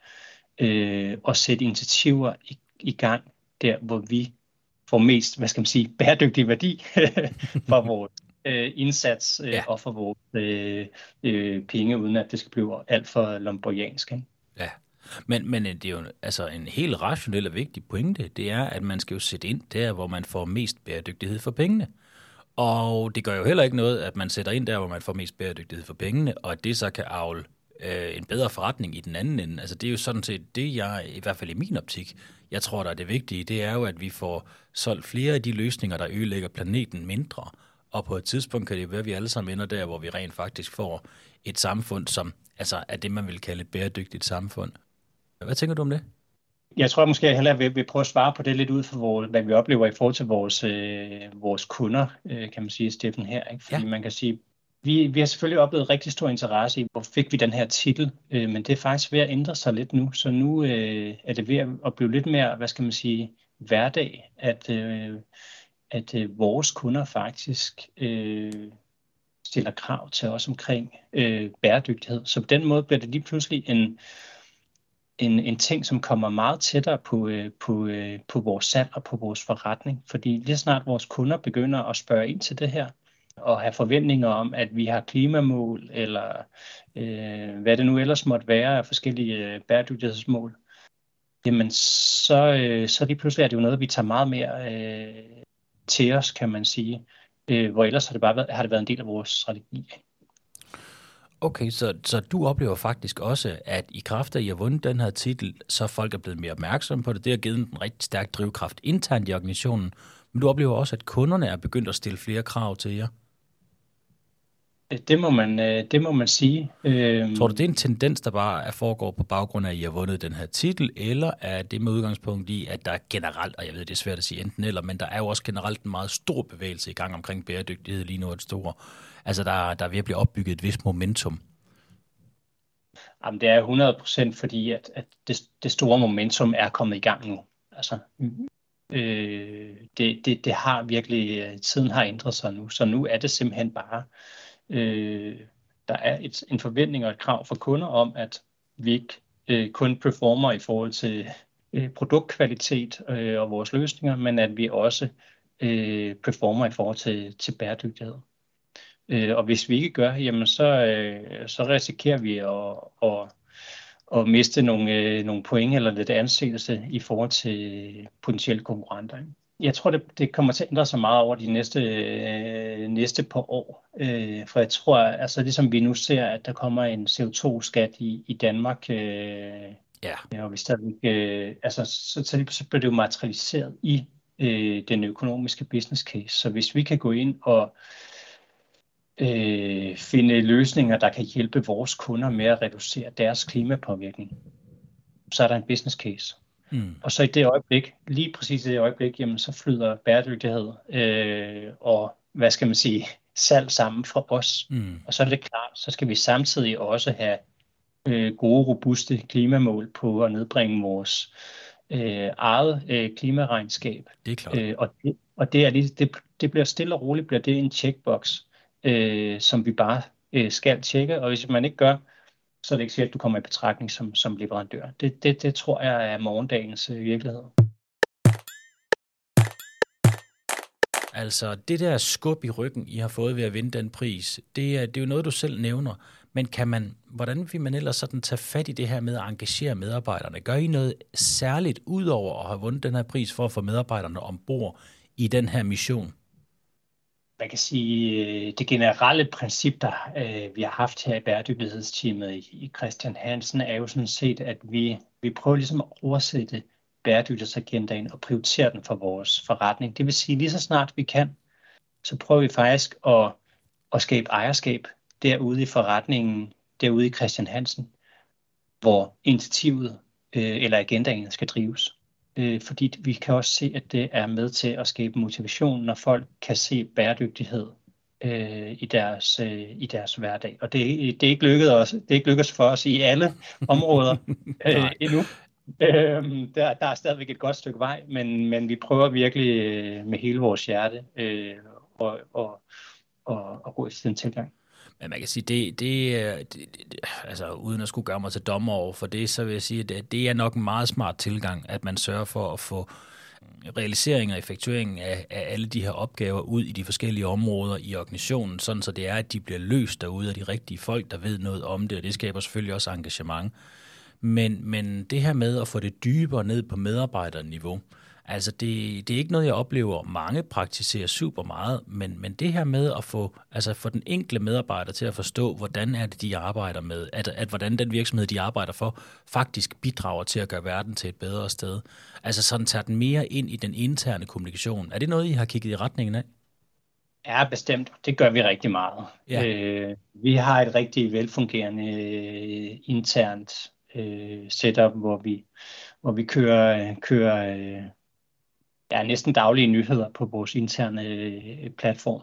øh, og sætte initiativer i, i gang der, hvor vi får mest, hvad skal man sige, bæredygtig værdi for vores øh, indsats øh, ja. og for vores øh, øh, penge, uden at det skal blive alt for lomborgiansk. Ikke? Ja. Men, men det er jo altså en helt rationel og vigtig pointe, det er, at man skal jo sætte ind der, hvor man får mest bæredygtighed for pengene. Og det gør jo heller ikke noget, at man sætter ind der, hvor man får mest bæredygtighed for pengene, og at det så kan afle øh, en bedre forretning i den anden ende. Altså det er jo sådan set det, jeg, i hvert fald i min optik, jeg tror, der er det vigtige, det er jo, at vi får solgt flere af de løsninger, der ødelægger planeten mindre. Og på et tidspunkt kan det være, at vi alle sammen ender der, hvor vi rent faktisk får et samfund, som altså er det, man vil kalde et bæredygtigt samfund. Hvad tænker du om det? Jeg tror måske, jeg hellere vil, vil prøve at svare på det lidt ud fra, vores, hvad vi oplever i forhold til vores, øh, vores kunder, øh, kan man sige, Steffen, her. Ikke? Fordi ja. man kan sige, vi, vi har selvfølgelig oplevet rigtig stor interesse i, hvor fik vi den her titel, øh, men det er faktisk ved at ændre sig lidt nu. Så nu øh, er det ved at blive lidt mere, hvad skal man sige, hverdag, at, øh, at øh, vores kunder faktisk øh, stiller krav til os omkring øh, bæredygtighed. Så på den måde bliver det lige pludselig en, en, en ting, som kommer meget tættere på, øh, på, øh, på vores salg og på vores forretning. Fordi lige snart vores kunder begynder at spørge ind til det her, og have forventninger om, at vi har klimamål, eller øh, hvad det nu ellers måtte være af forskellige øh, bæredygtighedsmål, jamen så, øh, så lige pludselig er det jo noget, vi tager meget mere øh, til os, kan man sige. Øh, hvor ellers har det bare været, har det været en del af vores strategi. Okay, så, så du oplever faktisk også, at i kraft af, at I har vundet den her titel, så folk er blevet mere opmærksomme på det. Det har givet en rigtig stærk drivkraft internt i organisationen. Men du oplever også, at kunderne er begyndt at stille flere krav til jer. Det må man, øh, det må man sige. Øhm, Tror du, det er en tendens, der bare er foregår på baggrund af, at I har vundet den her titel, eller er det med udgangspunkt i, at der er generelt, og jeg ved, det er svært at sige enten eller, men der er jo også generelt en meget stor bevægelse i gang omkring bæredygtighed lige nu, et store. Altså, der, der er ved at blive opbygget et vis momentum. Jamen, det er 100 procent, fordi at, at det, det store momentum er kommet i gang nu. Altså, øh, det, det, det har virkelig, øh, tiden har ændret sig nu, så nu er det simpelthen bare øh, øh, der er et, en forventning og et krav fra kunder om, at vi ikke øh, kun performer i forhold til øh, produktkvalitet øh, og vores løsninger, men at vi også øh, performer i forhold til, til bæredygtighed. Øh, og hvis vi ikke gør, jamen så, øh, så risikerer vi at, at, at miste nogle, øh, nogle point eller lidt anseelse i forhold til øh, potentielle konkurrenter. Ikke? Jeg tror, det, det kommer til at ændre sig meget over de næste, øh, næste par år. Øh, for jeg tror, altså ligesom vi nu ser, at der kommer en CO2-skat i, i Danmark, øh, ja. og hvis der, øh, altså, så, så, så bliver det jo materialiseret i øh, den økonomiske business case. Så hvis vi kan gå ind og øh, finde løsninger, der kan hjælpe vores kunder med at reducere deres klimapåvirkning, så er der en business case. Mm. Og så i det øjeblik, lige præcis i det øjeblik, jamen, så flyder bæredygtighed øh, og, hvad skal man sige, salg sammen for os. Mm. Og så er det klart, så skal vi samtidig også have øh, gode, robuste klimamål på at nedbringe vores øh, eget øh, klimaregnskab. Det er klart. Øh, og det, og det, er det, det bliver stille og roligt, bliver det en checkbox, øh, som vi bare øh, skal tjekke, og hvis man ikke gør, så er det ikke sikkert, at du kommer i betragtning som, som leverandør. Det, det, det tror jeg er morgendagens øh, virkelighed. Altså, det der skub i ryggen, I har fået ved at vinde den pris, det er, det er jo noget, du selv nævner. Men kan man, hvordan vil man ellers sådan tage fat i det her med at engagere medarbejderne? Gør I noget særligt ud over at have vundet den her pris for at få medarbejderne ombord i den her mission? Man kan sige, øh, det generelle princip, der øh, vi har haft her i bæredygtighedsteamet i Christian Hansen, er jo sådan set, at vi, vi prøver ligesom at oversætte bæredygtighedsagendaen og prioritere den for vores forretning. Det vil sige, lige så snart vi kan, så prøver vi faktisk at, at skabe ejerskab derude i forretningen, derude i Christian Hansen, hvor initiativet øh, eller agendaen skal drives øh, fordi vi kan også se, at det er med til at skabe motivation, når folk kan se bæredygtighed øh, i, deres, øh, i deres hverdag. Og det, det, er ikke lykkedes os, det er ikke lykkedes for os i alle områder øh, endnu. Øh, der, der er stadigvæk et godt stykke vej, men, men vi prøver virkelig øh, med hele vores hjerte øh, og, og, og, og gå i den tilgang. Men man kan sige, det, øh, det, det, det, altså uden at skulle gøre mig til dommer over for det, så vil jeg sige, at det, det er nok en meget smart tilgang, at man sørger for at få realisering og effektuering af, af alle de her opgaver ud i de forskellige områder i organisationen, sådan så det er, at de bliver løst derude af de rigtige folk, der ved noget om det, og det skaber selvfølgelig også engagement. Men, men det her med at få det dybere ned på medarbejderniveau, Altså, det, det er ikke noget, jeg oplever, mange praktiserer super meget, men, men det her med at få, altså få den enkelte medarbejder til at forstå, hvordan er det, de arbejder med, at, at hvordan den virksomhed, de arbejder for, faktisk bidrager til at gøre verden til et bedre sted. Altså sådan tager den mere ind i den interne kommunikation. Er det noget, I har kigget i retningen af? Ja, bestemt. Det gør vi rigtig meget. Ja. Øh, vi har et rigtig velfungerende øh, internt øh, setup, hvor vi, hvor vi kører, kører øh, ja, næsten daglige nyheder på vores interne øh, platform.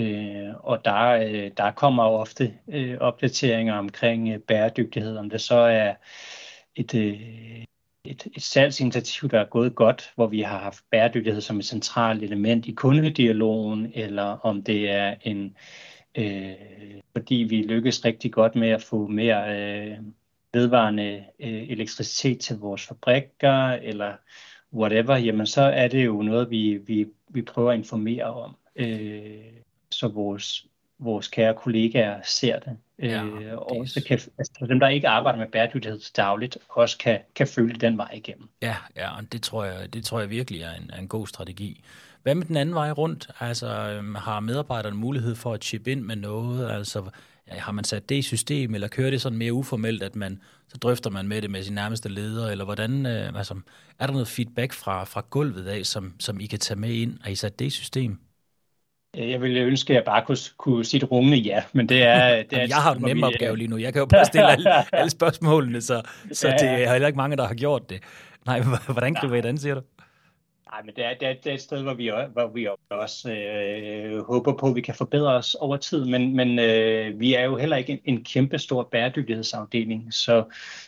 Øh, og der, øh, der kommer jo ofte øh, opdateringer omkring øh, bæredygtighed, om det så er et, øh, et, et salgsinitiativ, der er gået godt, hvor vi har haft bæredygtighed som et centralt element i kundedialogen, eller om det er en, øh, fordi vi lykkes rigtig godt med at få mere øh, vedvarende øh, elektricitet til vores fabrikker, eller whatever, jamen så er det jo noget, vi, vi, vi prøver at informere om, øh, så vores, vores kære kollegaer ser det. Ja, øh, og også kan, altså, dem, der ikke arbejder med bæredygtighed dagligt, også kan, kan følge den vej igennem. Ja, ja og det tror jeg, det tror jeg virkelig er en, er en god strategi. Hvad med den anden vej rundt? Altså, øhm, har medarbejderne mulighed for at chip ind med noget? Altså, har man sat det i system, eller kører det sådan mere uformelt, at man så drøfter man med det med sin nærmeste leder, eller hvordan, øh, altså, er der noget feedback fra, fra gulvet af, som, som I kan tage med ind? Har I sat det i system? Jeg ville ønske, at jeg bare kunne, kunne sige et rungende ja, men det er... Det er jeg har en nemme opgave lige nu. Jeg kan jo bare stille alle, alle spørgsmålene, så, så det er heller ikke mange, der har gjort det. Nej, hvordan griber I den, siger du? Nej, men det er, det, er, det er et sted, hvor vi, hvor vi også øh, håber på, at vi kan forbedre os over tid, men, men øh, vi er jo heller ikke en, en kæmpe stor bæredygtighedsafdeling, så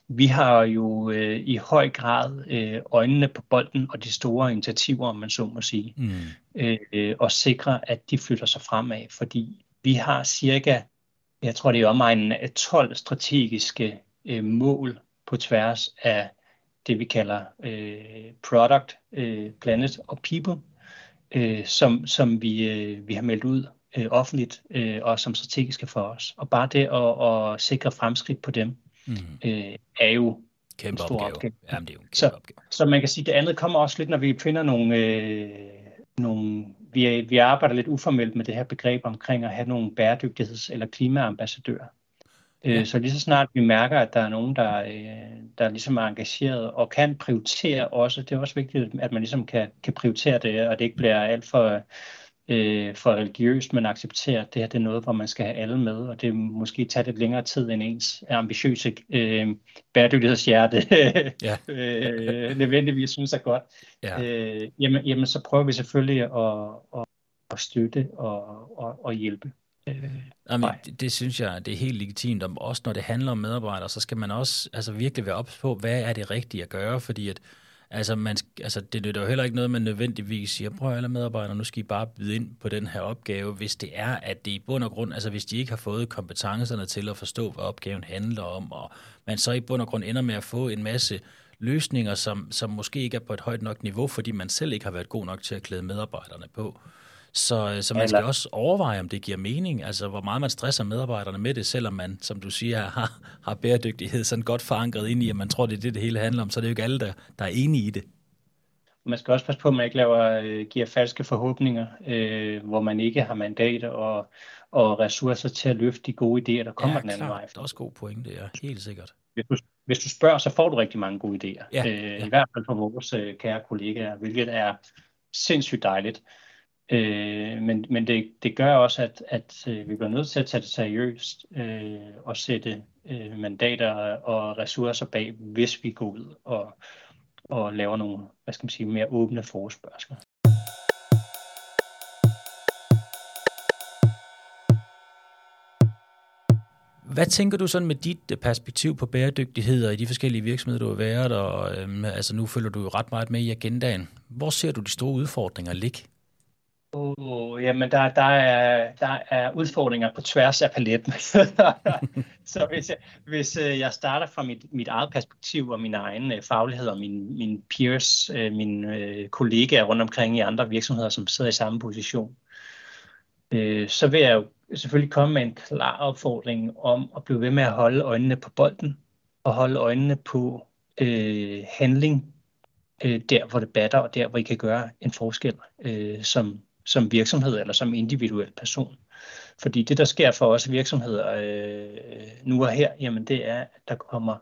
vi har jo øh, i høj grad øh, øjnene på bolden og de store initiativer, om man så må sige, mm. øh, og sikre, at de flytter sig fremad, fordi vi har cirka, jeg tror det er omegnen af 12 strategiske øh, mål på tværs af det, vi kalder øh, product, øh, planet og people, øh, som, som vi, øh, vi har meldt ud øh, offentligt øh, og som strategiske for os. Og bare det at, at sikre fremskridt på dem, mm. øh, er jo kæmpe en stor opgave. opgave. Jamen, det er jo en kæmpe så, opgave. Så man kan sige, at det andet kommer også lidt, når vi finder nogle... Øh, nogle vi, vi arbejder lidt uformelt med det her begreb omkring at have nogle bæredygtigheds- eller klimaambassadører. Øh, ja. Så lige så snart vi mærker, at der er nogen, der, øh, der ligesom er engageret og kan prioritere også, det er også vigtigt, at man ligesom kan, kan prioritere det, og det ikke bliver alt for, øh, for religiøst, men acceptere, at det her det er noget, hvor man skal have alle med, og det måske tage lidt længere tid end ens ambitiøse øh, bæredygtighedshjerte ja. øh, nødvendigvis synes er godt. Ja. Øh, jamen, jamen, så prøver vi selvfølgelig at, at, at støtte og, og, og hjælpe. Øh, Jamen, det, det synes jeg, det er helt legitimt. Og også når det handler om medarbejdere, så skal man også altså, virkelig være ops på, hvad er det rigtige at gøre, fordi at Altså, man, altså, det nytter jo heller ikke noget, man nødvendigvis siger, prøv alle medarbejdere, nu skal I bare byde ind på den her opgave, hvis det er, at det i bund og grund, altså hvis de ikke har fået kompetencerne til at forstå, hvad opgaven handler om, og man så i bund og grund ender med at få en masse løsninger, som, som måske ikke er på et højt nok niveau, fordi man selv ikke har været god nok til at klæde medarbejderne på, Så, så man skal også overveje, om det giver mening, altså hvor meget man stresser medarbejderne med det, selvom man, som du siger, har, har bæredygtighed sådan godt forankret ind i, at man tror, det er det, det hele handler om, så det er jo ikke alle, der, der er enige i det. Man skal også passe på, at man ikke laver, øh, giver falske forhåbninger, øh, hvor man ikke har mandater og, og ressourcer til at løfte de gode idéer, der kommer ja, den anden vej. det er også god pointe, ja, helt sikkert. Hvis du, hvis du spørger, så får du rigtig mange gode idéer. Ja, øh, ja. I hvert fald fra vores øh, kære kollegaer, hvilket er sindssygt dejligt. Øh, men men det, det gør også, at, at øh, vi bliver nødt til at tage det seriøst øh, og sætte øh, mandater og ressourcer bag, hvis vi går ud og, og laver nogle hvad skal man sige, mere åbne forespørgsler. Hvad tænker du sådan med dit øh, perspektiv på bæredygtighed og i de forskellige virksomheder, du har været, og øhm, altså nu følger du jo ret meget med i agendaen. Hvor ser du de store udfordringer ligge? Oh, jamen, der, der, er, der er udfordringer på tværs af paletten. så hvis jeg, hvis øh, jeg starter fra mit, mit eget perspektiv og min egen øh, faglighed og min, min peers, øh, mine øh, kollegaer rundt omkring i andre virksomheder, som sidder i samme position, øh, så vil jeg jo selvfølgelig komme med en klar opfordring om at blive ved med at holde øjnene på bolden og holde øjnene på øh, handling øh, der, hvor det batter, og der, hvor I kan gøre en forskel øh, som, som virksomhed eller som individuel person. Fordi det, der sker for os virksomheder øh, nu og her, jamen det er, at der kommer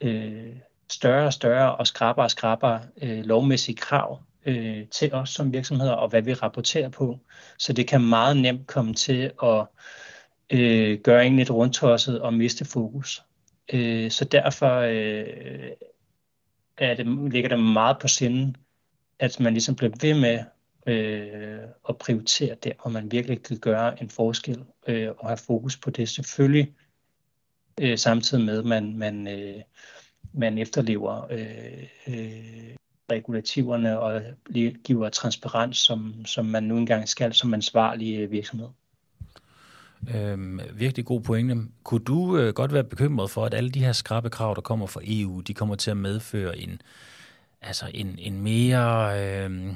øh, større og større og skrappere og skrappere øh, lovmæssige krav øh, til os som virksomheder, og hvad vi rapporterer på. Så det kan meget nemt komme til at øh, gøre en lidt rundtosset og miste fokus. Øh, så derfor øh, er det, ligger det meget på sinden, at man ligesom bliver ved med øh, og prioritere der, hvor man virkelig kan gøre en forskel øh, og have fokus på det. Selvfølgelig øh, samtidig med, at man, man, øh, man efterlever øh, øh, regulativerne og giver transparens, som, som man nu engang skal som ansvarlig øh, virksomhed. Øhm, virkelig god pointe. Kunne du øh, godt være bekymret for, at alle de her skrabe krav, der kommer fra EU, de kommer til at medføre en, altså en, en mere øh,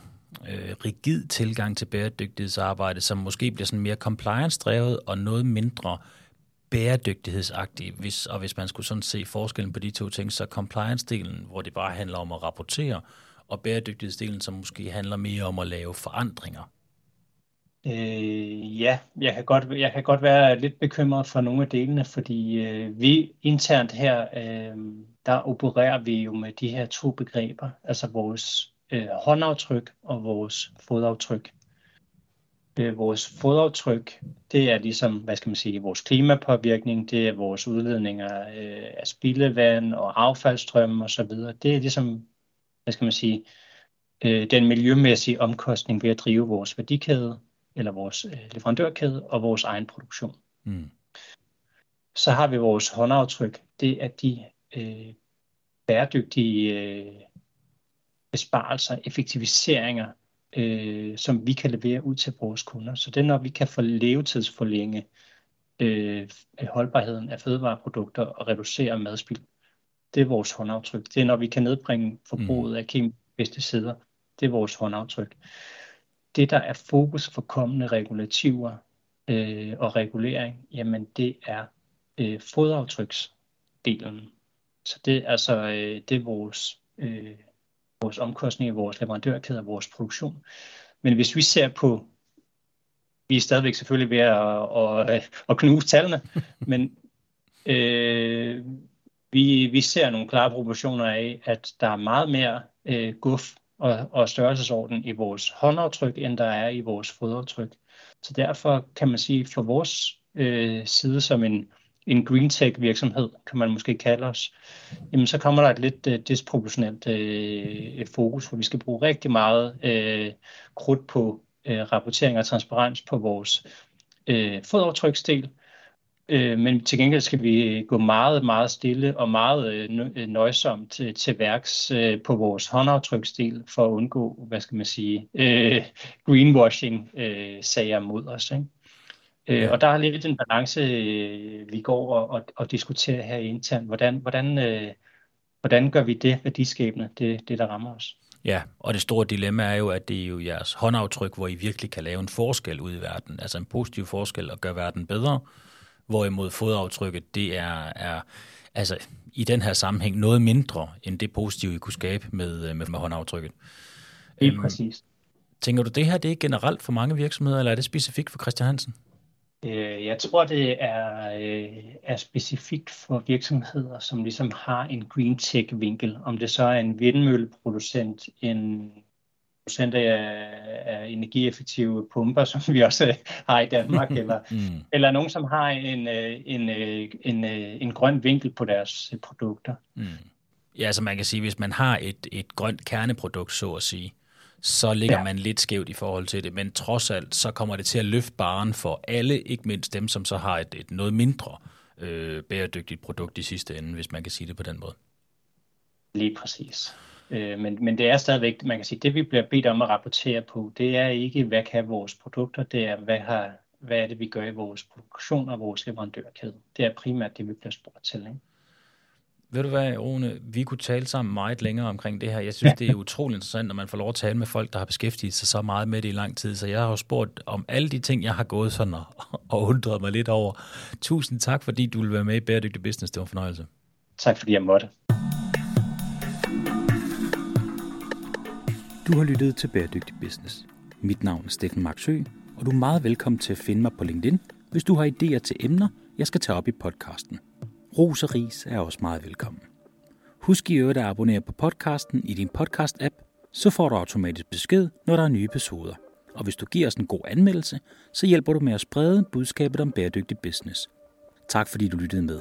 øh, rigid tilgang til bæredygtighedsarbejde, som måske bliver sådan mere compliance-drevet og noget mindre bæredygtighedsagtig, hvis, og hvis man skulle sådan se forskellen på de to ting, så compliance-delen, hvor det bare handler om at rapportere, og bæredygtighedsdelen, som måske handler mere om at lave forandringer? Øh, ja, jeg kan, godt, jeg kan godt være lidt bekymret for nogle af delene, fordi øh, vi internt her, øh, der opererer vi jo med de her to begreber, altså vores øh, håndaftryk og vores fodaftryk. Øh, vores fodaftryk, det er ligesom, hvad skal man sige, vores klimapåvirkning, det er vores udledninger øh, af spildevand og affaldsstrømme osv. Det er ligesom hvad skal man sige, øh, den miljømæssige omkostning ved at drive vores værdikæde, eller vores øh, leverandørkæde og vores egen produktion. Mm. Så har vi vores håndaftryk. Det er de øh, bæredygtige øh, besparelser, effektiviseringer, øh, som vi kan levere ud til vores kunder. Så det er, når vi kan få levetidsforlænge øh, holdbarheden af fødevareprodukter og reducere madspild det er vores håndaftryk. Det er, når vi kan nedbringe forbruget mm. af kemiske pesticider. Det er vores håndaftryk. Det, der er fokus for kommende regulativer øh, og regulering, jamen det er øh, fodaftryksdelen. Så det, altså, øh, det er vores, øh, vores omkostninger, vores leverandørkæde og vores produktion. Men hvis vi ser på, vi er stadigvæk selvfølgelig ved at, at, at knuse tallene, men øh, vi, vi ser nogle klare proportioner af, at der er meget mere øh, guf og, og størrelsesorden i vores håndaftryk, end der er i vores fodaftryk. Så derfor kan man sige, for vores øh, side som en, en green tech virksomhed, kan man måske kalde os, jamen så kommer der et lidt øh, disproportionelt øh, fokus, hvor vi skal bruge rigtig meget øh, krudt på øh, rapportering og transparens på vores øh, fodaftryksdel, Øh, men til gengæld skal vi øh, gå meget, meget stille og meget øh, øh, nøjsomt til, til værks øh, på vores håndaftryksdel for at undgå, hvad skal man sige, øh, greenwashing-sager øh, mod os. Ikke? Øh. Og der er lidt en balance, øh, vi går og, og, og diskuterer her internt. Hvordan, hvordan, øh, hvordan gør vi det værdiskabende, det, det der rammer os? Ja, og det store dilemma er jo, at det er jo jeres håndaftryk, hvor I virkelig kan lave en forskel ud i verden, altså en positiv forskel og gøre verden bedre, hvorimod fodaftrykket, det er, er altså i den her sammenhæng noget mindre end det positive, I kunne skabe med, med, med håndaftrykket. Helt øhm, præcis. Tænker du, det her det er generelt for mange virksomheder, eller er det specifikt for Christian Hansen? Øh, jeg tror, det er, øh, er specifikt for virksomheder, som ligesom har en green tech-vinkel. Om det så er en vindmølleproducent, en producent af, af energieffektive pumper, som vi også har i Danmark, eller, mm. eller nogen, som har en, øh, en, en, en grøn vinkel på deres produkter. Mm. Ja, så man kan sige, hvis man har et, et grønt kerneprodukt, så at sige, så ligger ja. man lidt skævt i forhold til det. Men trods alt, så kommer det til at løfte baren for alle, ikke mindst dem, som så har et, et noget mindre øh, bæredygtigt produkt i sidste ende, hvis man kan sige det på den måde. Lige præcis. Øh, men, men det er stadigvæk, man kan sige, det vi bliver bedt om at rapportere på, det er ikke, hvad kan vores produkter, det er, hvad, har, hvad er det, vi gør i vores produktion og vores leverandørkæde. Det er primært det, vi bliver spurgt til. Ikke? Ved du hvad, Rune, vi kunne tale sammen meget længere omkring det her. Jeg synes, det er utrolig interessant, når man får lov at tale med folk, der har beskæftiget sig så meget med det i lang tid. Så jeg har jo spurgt om alle de ting, jeg har gået sådan og, og undret mig lidt over. Tusind tak, fordi du vil være med i Bæredygtig Business. Det var en fornøjelse. Tak, fordi jeg måtte. Du har lyttet til Bæredygtig Business. Mit navn er Steffen Marksø, og du er meget velkommen til at finde mig på LinkedIn, hvis du har idéer til emner, jeg skal tage op i podcasten. Ros og ris er også meget velkommen. Husk i øvrigt at abonnere på podcasten i din podcast-app, så får du automatisk besked, når der er nye episoder. Og hvis du giver os en god anmeldelse, så hjælper du med at sprede budskabet om bæredygtig business. Tak fordi du lyttede med.